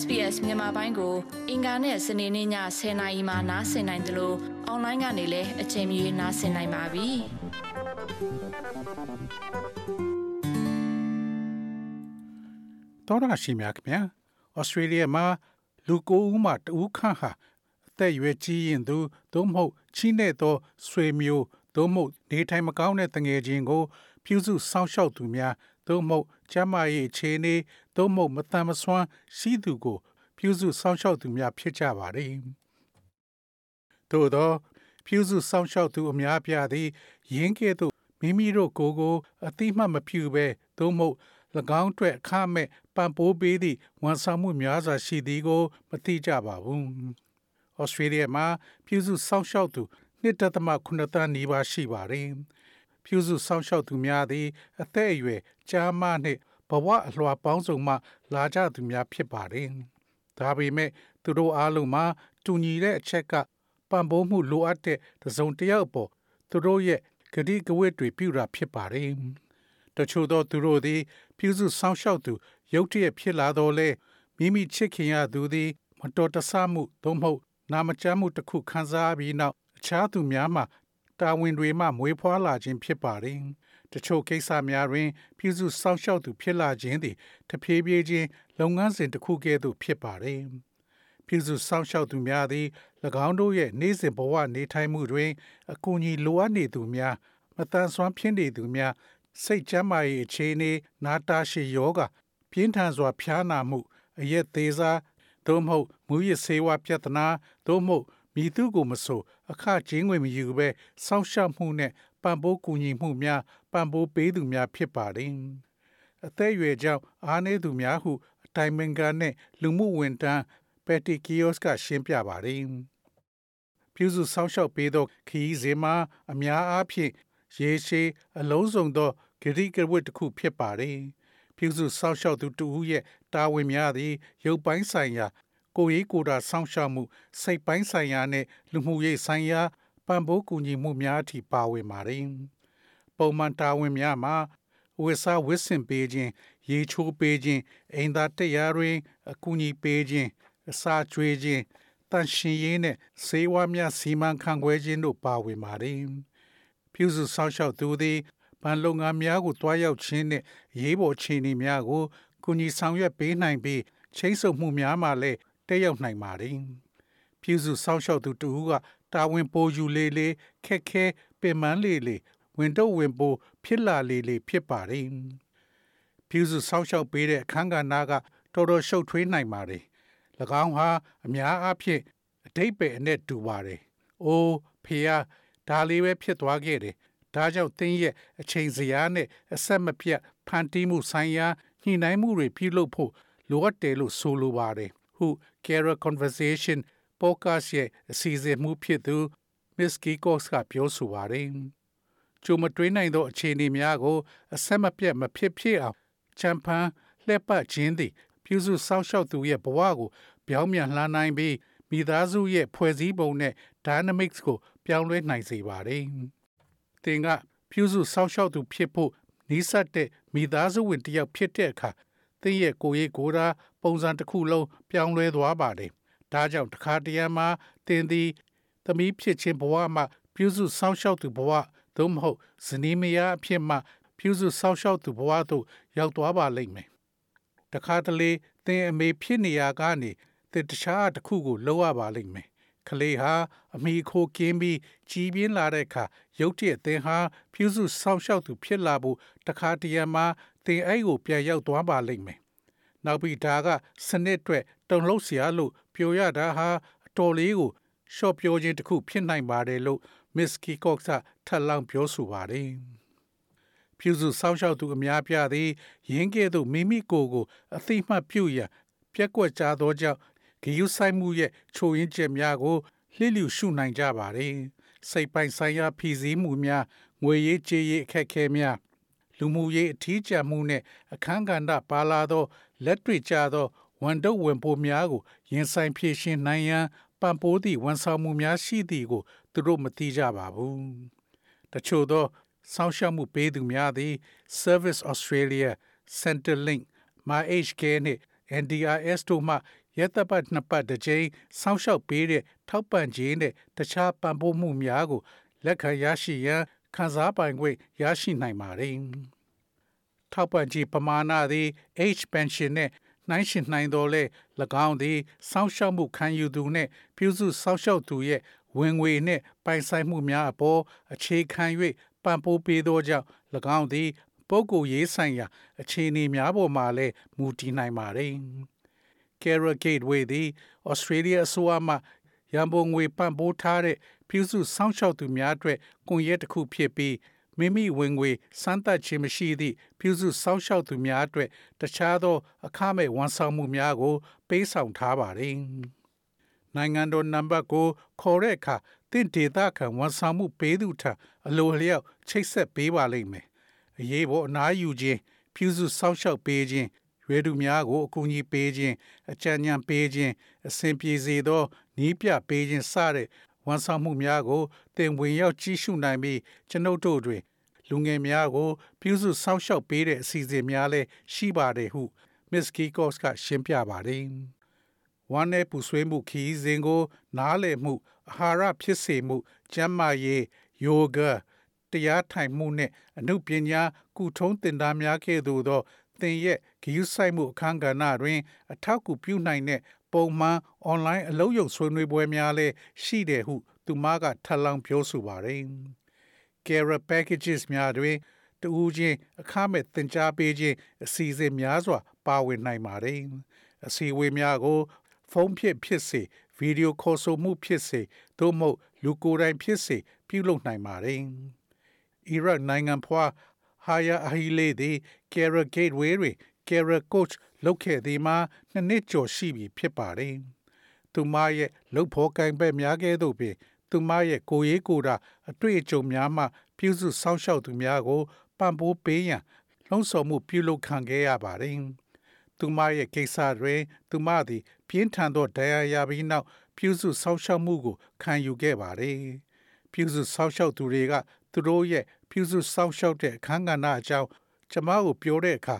SBS မြန်မာပိုင်းကို အင်ကာနဲ့စနေနေ့ည10:00နာရီမှနားဆင်နိုင်တယ်လို့အွန်လိုင်းကနေလည်းအချိန်မီနားဆင်နိုင်ပါပြီ။တော်ရရှိမြခင်ဗျာ။ဩစတြေးလျမှာလူကိုဦးမှတဦးခန့်ဟာအသက်အရွယ်ကြီးရင်သူသို့မဟုတ်ချီးနဲ့သောဆွေမျိုးသို့မဟုတ်နေထိုင်မကောင်းတဲ့တငယ်ချင်းကိုပြုစုစောင့်ရှောက်သူများ သို့မဟုတ်ကျမ်းမာရေးအခြေအနေသို့မဟုတ်မတန်မဆွမ်းရှိသူကို ပြုစုစောင့်ရှောက်သူများဖြစ်ကြပါသည်သို့သော ပြုစုစောင့်ရှောက်သူအများပြားသည်ယင်းကဲ့သို့မိမိတို့ကိုယ်ကို အတိမတ်မပြုဘဲသို့မဟုတ်၎င်းအတွက်အခမဲ့ပံ့ပိုးပေးသည့်ဝန်ဆောင်မှုများစွာရှိသည်ကို မသိကြပါဘူး။ဩစတြေးလျမှာ ပြုစုစောင့်ရှောက်သူ1.9တန်းနီးပါးရှိပါတယ်။ ပြုစုစောင့်ရှောက်သူများသည် အသက်အရွယ်ကြားမနှင့်ဘဝအလွှာပေါင်းစုံမှ လာကြသူများဖြစ်ပါတယ်။ဒါပေမဲ့သူတို့အားလုံးမှာတူညီတဲ့အချက်ကပံ့ပိုးမှုလိုအပ်တဲ့တစုံတစ်ယောက်ပေါ်သူတို့ရဲ့ဂတိကဝတ်တွေပြုတာဖြစ်ပါတယ်။တချို့သောသူတို့သည် ပြုစုစောင့်ရှောက်သူရုတ်တရက်ဖြစ်လာတော့လေမိမိချစ်ခင်ရသူသည် မတော်တဆမှုသို့မဟုတ်နာမကျန်းမှုတစ်ခုခံစားပြီးနောက်အခြားသူများမှ တာဝန်တွေမှမွေးဖွားလာခြင်းဖြစ်ပါတယ်။တချို့ကိစ္စများတွင်ပြည်စုစောင့်ရှောက်သူဖြစ်လာခြင်းသည်တဖြည်းဖြည်းချင်းလုပ်ငန်းစဉ်တစ်ခုကဲ့သို့ဖြစ်ပါတယ်။ပြည်စုစောင့်ရှောက်သူများသည်၎င်းတို့ရဲ့နေ့စဉ်ဘဝနေထိုင်မှုတွင်အကူအညီလိုအပ်နေသူများမတန်ဆွမ်းဖြစ်နေသူများစိတ်ကျန်းမာရေးအခြေအနေနာတာရှည်ယောဂပြင်းထန်စွာဖျားနာမှုအရက်သေးစားသို့မဟုတ်မူရစေဝါပြဿနာသို့မဟုတ်မိသူကိုမဆို အခကျင်းငွေမယူဘဲစောင့်ရှောက်မှုနဲ့ပံ့ပိုးကူညီမှုများပံ့ပိုးပေးသူများဖြစ်ပါတယ်။အသက်အရွယ်ကြောင့်အားနည်းသူများဟုအတိုင်ပင်ခံနဲ့လူမှုဝန်ထမ်းပက်တီကီယိုစ်ကရှင်းပြပါတယ်။ပြုစုစောင့်ရှောက်ပေးသောခီးစင်မှာအများအားဖြင့်ရေရှည်အလုံးစုံသောဂရိကဝတ်တစ်ခုဖြစ်ပါတယ်။ပြုစုစောင့်ရှောက်သူတူဦးရဲ့တာဝန်များသည်ရုပ်ပိုင်းဆိုင်ရာ ကိုရေးကိုယ်တာစောင့်ရှောက်မှုစိတ်ပိုင်းဆိုင်ရာနဲ့လူမှုရေးဆိုင်ရာပံ့ပိုးကူညီမှုများအထိပါဝင်ပါတယ်။ပုံမှန်တာဝန်များမှာဝစ်စားဝစ်စင်ပေးခြင်းရေချိုးပေးခြင်းအိမ်သာတရားတွင်အကူအညီပေးခြင်းအစာကျွေးခြင်းတန်ရှင်ရေးနဲ့စေဝါများစီမံခန့်ခွဲခြင်းတို့ပါဝင်ပါတယ်။ပြုစုစောင့်ရှောက်သူသည်ဗန်လုပ်ငန်းများကိုတွားရောက်ခြင်းနဲ့ရေးပေါ်အခြေအနေများကိုကူညီဆောင်ရွက်ပေးနိုင်ပြီးချိန်ဆမှုများမှလည်း တက်ရောက်နိုင်ပါတယ်။ပြည်စုစောင့်ရှောက်သူတူကတာဝန်ပိုယူလေးလေးခက်ခဲပင်ပန်းလေးလေးဝင်တော့ဝင်ပိုဖြစ်လာလေးလေးဖြစ်ပါတယ်။ပြည်စုစောင့်ရှောက်ပေးတဲ့အခန်းကဏ္ဍကတော်တော်ရှုပ်ထွေးနိုင်ပါတယ်။၎င်းဟာအများအားဖြင့်အတိတ်ပဲအနဲ့တူပါတယ်။အိုးဖေယားဒါလေးပဲဖြစ်သွားခဲ့တယ်။ဒါကြောင့်တင်းရဲ့အချိန်စရာနဲ့အဆက်မပြတ်ဖန်တီးမှုဆိုင်ရာညှိနှိုင်းမှုတွေပြုလုပ်ဖို့လိုအပ်တယ်လို့ဆိုလိုပါတယ် ဟု Kara Conversation podcast ရဲ့အစီအစဉ်မှုဖြစ်သူ Miss Kikos ကပြောဆိုပါတယ်။ကျုံမတွေးနိုင်သောအခြေအနေများကိုအဆက်မပြတ်မဖြစ်ဖြစ်အောင်ချမ်ပန်လှက်ပတ်ခြင်းသည်ပြုစုစောင့်ရှောက်သူရဲ့ဘဝကိုပြောင်းပြန်လှမ်းနိုင်ပြီးမိသားစုရဲ့ဖွဲ့စည်းပုံနဲ့ dynamics ကို ပြောင်းလဲနိုင်စေပါတယ်။သင်ကပြုစုစောင့်ရှောက်သူဖြစ်ဖို့နီးစပ်တဲ့မိသားစုဝင်တစ်ယောက်ဖြစ်တဲ့အခါ သင်ရဲ့ကိုယ်ရေးကိုယ်တာပုံစံတစ်ခုလုံးပြောင်းလဲသွားပါတယ်။ဒါကြောင့်တခါတရံမှာသင်သည်သမီးဖြစ်ခြင်းဘဝမှာပြုစုစောင့်ရှောက်သူဘဝသို့မဟုတ်ဇနီးမယားအဖြစ်မှပြုစုစောင့်ရှောက်သူဘဝသို့ရောက်သွားပါလိမ့်မယ်။တခါတလေသင်အမေဖြစ်နေရကနေသင်တခြားတစ်ခုကိုလုပ်ရပါလိမ့်မယ်။ ကလေးဟာအမိခိုကင်းပြီးကြီးပြင်းလာတဲ့အခါရုတ်တရက်သင်ဟာပြုစုစောင့်ရှောက်သူဖြစ်လာဖို့တခါတရံမှာသင်အဲ့ကိုပြန်ရောက်သွားပါလိမ့်မယ်။နောက်ပြီးဒါကစနစ်အတွက်တုံ့လောက်စရာလို့ပြောရတာဟာအတော်လေးကိုရှော့ပြောခြင်းတစ်ခုဖြစ်နိုင်ပါတယ်လို့မစ္စကီကော့ကထပ်လောင်းပြောဆိုပါတယ်။ပြုစုစောင့်ရှောက်သူအများပြားသည် ရင်းကဲ့သို့မိမိကိုယ်ကို အသိမှတ်ပြုရန်ပြက်ကွက်ကြသောကြောင့် ဂယုဆိုင်မှုရဲ့ချိုရင်းချက်များကိုလှစ်လျူရှုနိုင်ကြပါတယ်။စိတ်ပိုင်ဆိုင်ရာဖြည့်ဆည်းမှုများငွေရေးကြေးရေးအခက်အခဲများလူမှုရေးအထီးကျန်မှုနဲ့အခန်းကဏ္ဍပါလာသောလက်တွေ့ကျသောဝန်တုပ်ဝန်ပိုးများကိုရင်ဆိုင်ဖြည့်ရှင်နိုင်ရန်ပံ့ပိုးသည့်ဝန်ဆောင်မှုများရှိသည်ကိုသူတို့မသိကြပါဘူး။တချို့သောစောင့်ရှောက်မှုပေးသူများသည် Service Australia, Centrelink, MyHK နှင့် NDIS တို့မှ ရဲတပ်ပတ်နှစ်ပတ်တစ်ကြိမ်စောင့်ရှောက်ပေးတဲ့ထောက်ပံ့ခြင်းနဲ့တခြားပံ့ပိုးမှုများကိုလက်ခံရရှိရန်ခံစားပိုင်ခွင့်ရရှိနိုင်ပါတယ်။ထောက်ပံ့ခြင်းပမာဏသည် H pension နဲ့နှိုင်းယှဉ်နိုင်တော်လဲ၎င်းသည်စောင့်ရှောက်မှုခံယူသူနှင့်ပြုစုစောင့်ရှောက်သူရဲ့ဝင်ငွေနှင့်ပိုင်ဆိုင်မှုများအပေါ်အခြေခံ၍ပံ့ပိုးပေးသောကြောင့်၎င်းသည်ပုဂ္ဂိုလ်ရေးဆိုင်ရာအခြေအနေများပေါ်မှာလည်းမူတည်နိုင်ပါသည်။ Carrot Gateway သည် Australia အစိုးရမှရန်ပုံငွေပံ့ပိုးထားတဲ့ပြုစုစောင့်ရှောက်သူများအတွက်ကွန်ရက်တစ်ခုဖြစ်ပြီးမိမိဝင်ငွေစမ်းသပ်ခြင်းမရှိသည့်ပြုစုစောင့်ရှောက်သူများအတွက်တခြားသော အခမဲ့ဝန်ဆောင်မှုများကို ပေးဆောင်ထားပါသည်။နိုင်ငံတော်နံပါတ်ကိုခေါ်တဲ့အခါတင့်ဒေသခံဝန်ဆောင်မှုပေးသူထံအလိုလျောက်ချိတ်ဆက်ပေးပါလိမ့်မယ်။အရေးပေါ်အနားယူခြင်းပြုစုစောင့်ရှောက်ပေးခြင်း ရွေးသူများကိုအကူအညီပေးခြင်းအကြံဉာဏ်ပေးခြင်းအစဉ်ပြေစေသောနီးပြပေးခြင်းစတဲ့ဝန်ဆောင်မှုများကိုတင်ဝင်ရောက်ကြီးစုနိုင်ပြီးကျွန်ုပ်တို့တွင် လူငယ်များကို ပြုစုစောင့်ရှောက်ပေးတဲ့အစီအစဉ်များလည်းရှိပါတယ်ဟု Miss Kikos ကရှင်းပြပါတယ်။ဝမ်းနဲ့ပူဆွေးမှုခီးစဉ်ကို နားလည်မှုအာဟာရဖြစ်စေမှုကျန်းမာရေးယောဂတရားထိုင်မှုနှင့်အမှုပညာကုထုံးတင်တာများကဲ့သို့သော သင်ရဲ့ဂရုစိုက်မှုအခန်းကဏ္ဍတွင် အထောက်အကူပြုနိုင်တဲ့ပုံမှန်အွန်လိုင်းအလုပ်ရုံဆွေးနွေးပွဲများလည်းရှိတယ်ဟုသူမကထပ်လောင်းပြောဆိုပါတယ်။ Care packages များတွင်တူးချင်းအခမဲ့သင်ကြားပေးခြင်းအစီအစဉ်များစွာ ပါဝင်နိုင်ပါတယ်။အစီအဝေးများကို ဖုန်းဖြင့်ဖြစ်စေဗီဒီယိုခေါ်ဆိုမှုဖြစ်စေသို့မဟုတ်လူကိုယ်တိုင်ဖြစ်စေပြုလုပ်နိုင်ပါတယ်။အီရတ်နိုင်ငံဖွာ ဟာယာအဟီလေးသည် Care Gateway တွင် Care Coach လုပ်ခဲ့သည်မှာနှစ်နှစ်ကျော်ရှိပြီဖြစ်ပါတယ်။သူမရဲ့လုပ်ဖော်ကိုင်ဘက်များကဲ့သို့ပင်သူမရဲ့ကိုရေးကိုတာအတွေ့အကြုံများမှပြုစုစောင့်ရှောက်သူများကိုပံ့ပိုးပေးရန်လှုံ့ဆော်မှုပြုလုပ်ခံခဲ့ရပါတယ်။သူမရဲ့ကိစ္စတွင် သူမသည် ပြင်းထန်သောဒဏ်ရာရပြီးနောက်ပြုစုစောင့်ရှောက်မှုကိုခံယူခဲ့ပါတယ်။ပြုစုစောင့်ရှောက်သူတွေကသူတို့ရဲ့ ပြုစုစောင့်ရှောက်တဲ့အခန်းကဏ္ဍအကြောင်းကျမကိုပြောတဲ့အခါ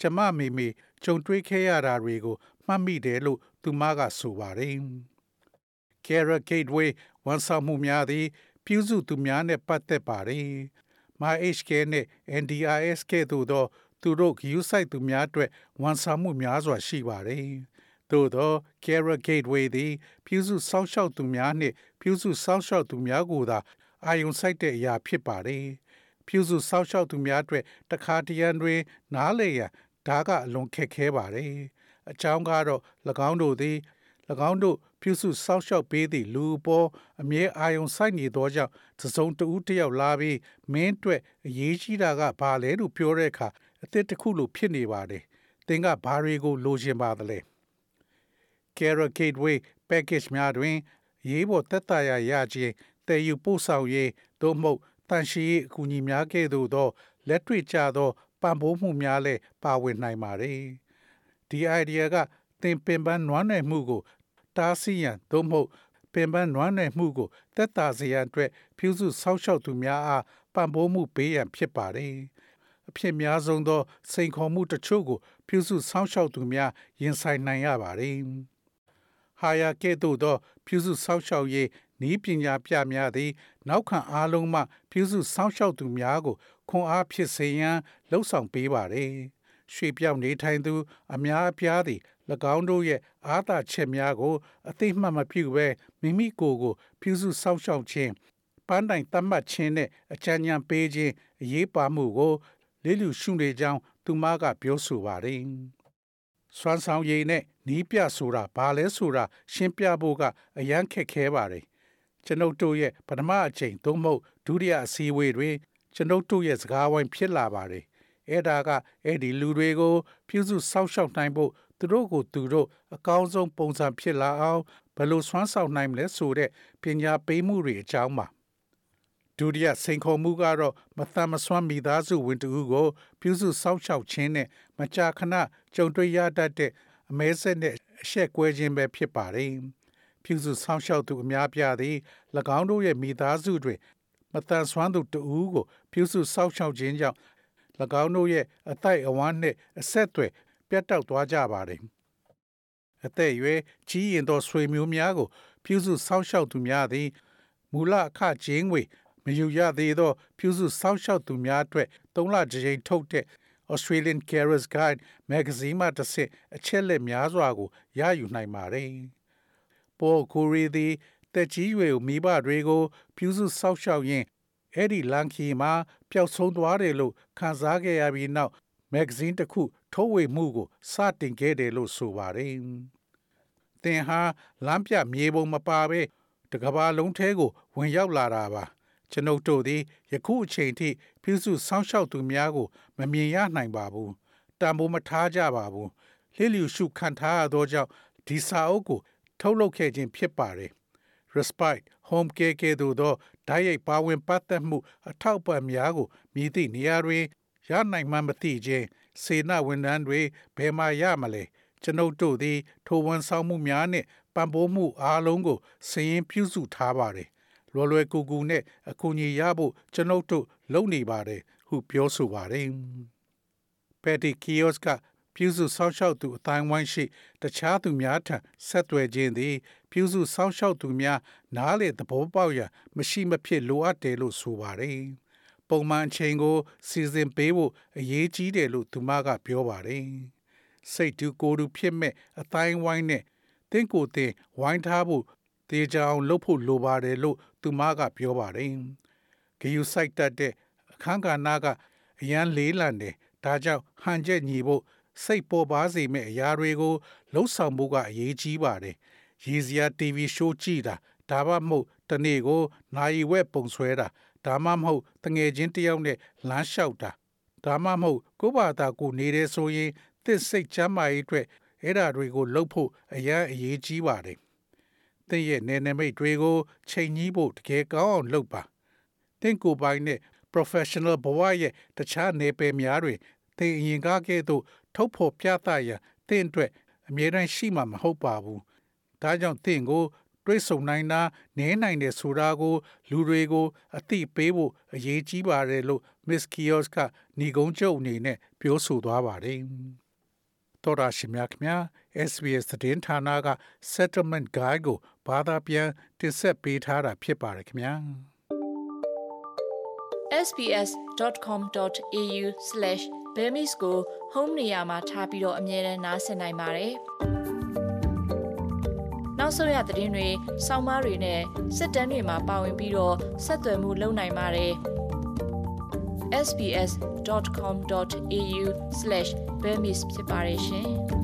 ကျမမိမိကြုံတွေ့ခဲ့ရတာတွေကိုမှတ်မိတယ်လို့သူမကဆိုပါတယ်။ Carrot Gateway ဝန်ဆောင်မှုများသည် ပြုစုသူများနဲ့ပတ်သက်ပါတယ်။ MyHK နဲ့ NDIS ကဲ့သို့သော သူတို့ဂရုစိုက်သူများအတွက်ဝန်ဆောင်မှုများစွာရှိပါတယ်။သို့သော Carrot Gateway သည် ပြုစုစောင့်ရှောက်သူများနှင့် ပြုစုစောင့်ရှောက်သူများကိုသာအာရုံစိုက်တဲ့အရာဖြစ်ပါတယ်။ ပြုစုစောင့်ရှောက်သူများအတွက်တခါတရံတွင်နားလေရန်ဒါကအလွန်ခက်ခဲပါတယ်။အကြောင်းကတော့၎င်းတို့သည်၎င်းတို့ပြုစုစောင့်ရှောက်ပေးသည့်လူပေါ်အမြဲအာရုံစိုက်နေသောကြောင့်သစုံတဦးတယောက်လာပြီးမင်းအတွက်အရေးကြီးတာကဘာလဲလို့ပြောတဲ့အခါအစ်စ်တစ်ခုလိုဖြစ်နေပါတယ်။သင်ကဘာတွေကိုလိုချင်ပါသလဲ။ Carrot Gateway package များတွင်ရေးပေါ်သက်သာရာရခြင်းတည်ယူပို့ဆောင်ရေးသို့မဟုတ် တန်ရှည်ရေးအကူအညီများကဲ့သို့သော လက်တွေ့ကျသောပံ့ပိုးမှုများလည်းပါဝင်နိုင်ပါတယ်။ဒီ idea ကသင်ပင်ပန်းနွမ်းနယ်မှုကို တားဆီးရန်သို့မဟုတ်ပင်ပန်းနွမ်းနယ်မှုကိုသက်သာစေရန်အတွက်ပြုစုစောင့်ရှောက်သူများအားပံ့ပိုးမှုပေးရန်ဖြစ်ပါတယ်။အဖြစ်များဆုံးသော စိန်ခေါ်မှုတချို့ကို ပြုစုစောင့်ရှောက်သူများရင်ဆိုင်နိုင်ရပါတယ်။ဟာယာကဲ့သို့သော ပြုစုစောင့်ရှောက်ရေး ဤပညာပြများသည် နောက်ခံအားလုံးမှပြုစုစောင့်ရှောက်သူများကိုခွန်အားဖြစ်စေရန်လှုံ့ဆော်ပေးပါတယ်။ရွှေပြောင်းနေထိုင်သူ အများအပြားသည်၎င်းတို့ရဲ့အားသာချက်များကို အသိမှတ်မပြုဘဲမိမိကိုယ်ကို ပြုစုစောင့်ရှောက်ခြင်းပန်းတိုင်သတ်မှတ်ခြင်းနဲ့အကြံဉာဏ်ပေးခြင်းအရေးပါမှုကိုလေးလူရှုနေကြောင်းသူမကပြောဆိုပါတယ်။စွမ်းဆောင်ရည်နဲ့နီးပြဆိုတာဘာလဲဆိုတာရှင်းပြဖို့ကအရန်ခက်ခဲပါတယ်။ ကျွန်ုပ်တို့ရဲ့ပထမအချိန်သို့မဟုတ်ဒုတိယအစည်းအဝေးတွင်ကျွန်ုပ်တို့ရဲ့စကားဝိုင်းဖြစ်လာပါတယ်။အဲ့ဒါကအဲ့ဒီလူတွေကိုပြုစုစောင့်ရှောက်နိုင်ဖို့သူတို့ကိုသူတို့အကောင်းဆုံးပုံစံဖြစ်လာအောင်ဘယ်လိုစွမ်းဆောင်နိုင်မလဲဆိုတဲ့ပညာပေးမှုတွေအကြောင်းပါဒုတိယစိန်ခေါ်မှုကတော့မသန်မစွမ်းမိသားစုဝင်တူကို ပြုစုစောင့်ရှောက်ခြင်းနဲ့မကြာခဏကြုံတွေ့ရတတ်တဲ့အမဲဆက်နဲ့အဆက်ကွဲခြင်းပဲဖြစ်ပါတယ် ပြုစုစောင့်ရှောက်သူအများပြားသည်၎င်းတို့ရဲ့မိသားစုတွင်မတန်ဆွမ်းသူတူကို ပြုစုစောင့်ရှောက်ခြင်းကြောင့်၎င်းတို့ရဲ့အတိုက်အဝမ်းနှင့်အဆက်အသွယ်ပြတ်တောက်သွားကြပါတယ်အသက်အရွယ်ကြီးရင်သောဆွေမျိုးများကို ပြုစုစောင့်ရှောက်သူများသည်မူလအခကျင်းငွေမယူရသေးသော ပြုစုစောင့်ရှောက်သူများအတွက်၃လကြိမ်ထုတ်တဲ့ Australian Carers Guide magazine မှတစ်ဆင့်အချက်လက်များစွာကိုရယူနိုင်ပါတယ်။ ပေါ်ကိုရီသည်တက်ကြီးရွယ်မိဘတွေကို ပြုစုစောင့်ရှောက်ရင်းအဲ့ဒီလန်ခီမှာပျောက်ဆုံးသွားတယ်လို့ခံစားခဲ့ရပြီးနောက်မဂ္ဂဇင်းတစ်ခုထုတ်ဝေမှုကိုစတင်ခဲ့တယ်လို့ဆိုပါတယ်။သင်ဟာလမ်းပြမြေပုံမပါဘဲတကဘာလုံးထဲကို ဝင်ရောက်လာတာပါ။ကျွန်ုပ်တို့သည်ယခုအချိန်ထိပြုစုစောင့်ရှောက်သူများကို မမြင်ရနိုင်ပါဘူး။တံပိုးမထားကြပါဘူး။လျလျူရှုခံထားရသောကြောင့်ဒီစာအုပ်ကို ထုတ်လုပ်ခဲ့ခြင်းဖြစ်ပါတယ်။ respite home care ကဲ့သို့သောဓာတ်ရိုက်ပါဝင်ပတ်သက်မှုအထောက်အပံ့များကိုမြည်သည့်နေရာတွင်ရနိုင်မှမသိခြင်းစေနဝန်ထမ်းတွေဘယ်မှရမလဲကျွန်ုပ်တို့သည် ထိုဝန်ဆောင်မှုများနှင့်ပံ့ပိုးမှုအားလုံးကိုစည်ရင်ပြုစုထားပါတယ်လွယ်လွယ်ကူကူနဲ့အကူအညီရဖို့ကျွန်ုပ်တို့လုပ်နေပါတယ်ဟုပြောဆိုပါတယ်ပက်တီကီယိုစ်က ပြုစုစောင့်ရှောက်သူအတိုင်းဝိုင်းရှိ တခြားသူများထံဆက်သွယ်ခြင်းသည် ပြုစုစောင့်ရှောက်သူများ နားလေသဘောပေါက်ရန်မရှိမဖြစ်လိုအပ်တယ်လို့ဆိုပါတယ်။ပုံမှန်အချိန်ကိုစီစဉ်ပေးဖို့အရေးကြီးတယ်လို့သူမကပြောပါတယ်။စိတ်တူကိုယ်တူဖြစ်မဲ့အတိုင်းဝိုင်းနဲ့တင့်ကိုယ်တင်ဝိုင်းထားဖို့တေချာအောင်လုပ်ဖို့လိုပါတယ်လို့သူမကပြောပါတယ်။ဂယူဆိုင်တတ်တဲ့အခန်းကဏ္ဍကအရန်လေးလံတယ်ဒါကြောင့်ဟန်ချက်ညီဖို့ စိတ်ပေါ်ပါစေမဲ့အရာတွေကိုလှုပ်ဆောင်ဖို့ကအရေးကြီးပါတယ်။ရည်စရာ TV show ကြည့်တာဒါမှမဟုတ်တနေ့ကိုနိုင်ဝက်ပုံဆွဲတာဒါမှမဟုတ်တငယ်ချင်းတယောက်နဲ့လမ်းလျှောက်တာဒါမှမဟုတ်ကိုယ့်ဘာသာကိုနေတယ်ဆိုရင်သစ်စိတ်ချမ်းမာရေးအတွက်အဲ့ဓာတွေကိုလှုပ်ဖို့အရန်အရေးကြီးပါတယ်။သင်ရဲ့နယ်နိမိတ်တွေကိုချိန်ကြီးဖို့တကယ်ကောင်းအောင်လုပ်ပါ။သင်ကိုယ်ပိုင်နဲ့ professional ဘဝရဲ့တခြားနယ်ပယ်များတွင်သင်အရင်ကားကဲ့သို့ ထုတ်ဖော်ပြသရန်သင်အတွက်အမြဲတမ်းရှိမှာမဟုတ်ပါဘူး။ဒါကြောင့်သင်ကိုတွေးဆုံနိုင်တာနည်းနိုင်တယ်ဆိုတာကို လူတွေကို အသိပေးဖို့အရေးကြီးပါတယ်လို့ Miss Kios ကညီကုန်းချုပ်အနေနဲ့ပြောဆိုသွားပါတယ်။တော်ရရှိမြခင် SBS သတင်းဌာနက Settlement Guide ကိုဘာသာပြန်တင်ဆက်ပေးထားတာဖြစ်ပါတယ်ခင်ဗျာ။ sbs.com.au/bemis ကို home နေရာမှာထားပြီးတော့အမြဲတမ်းနှာစင်နိုင်ပါတယ်။နောက်ဆုံးရသတင်းတွေ၊ဆောင်းပါးတွေနဲ့စစ်တမ်းတွေမှာပါဝင်ပြီးတော့ဆက်သွယ်မှုလုပ်နိုင်ပါတယ်။ sbs.com.au/bemis ဖြစ်ပါတယ်ရှင်။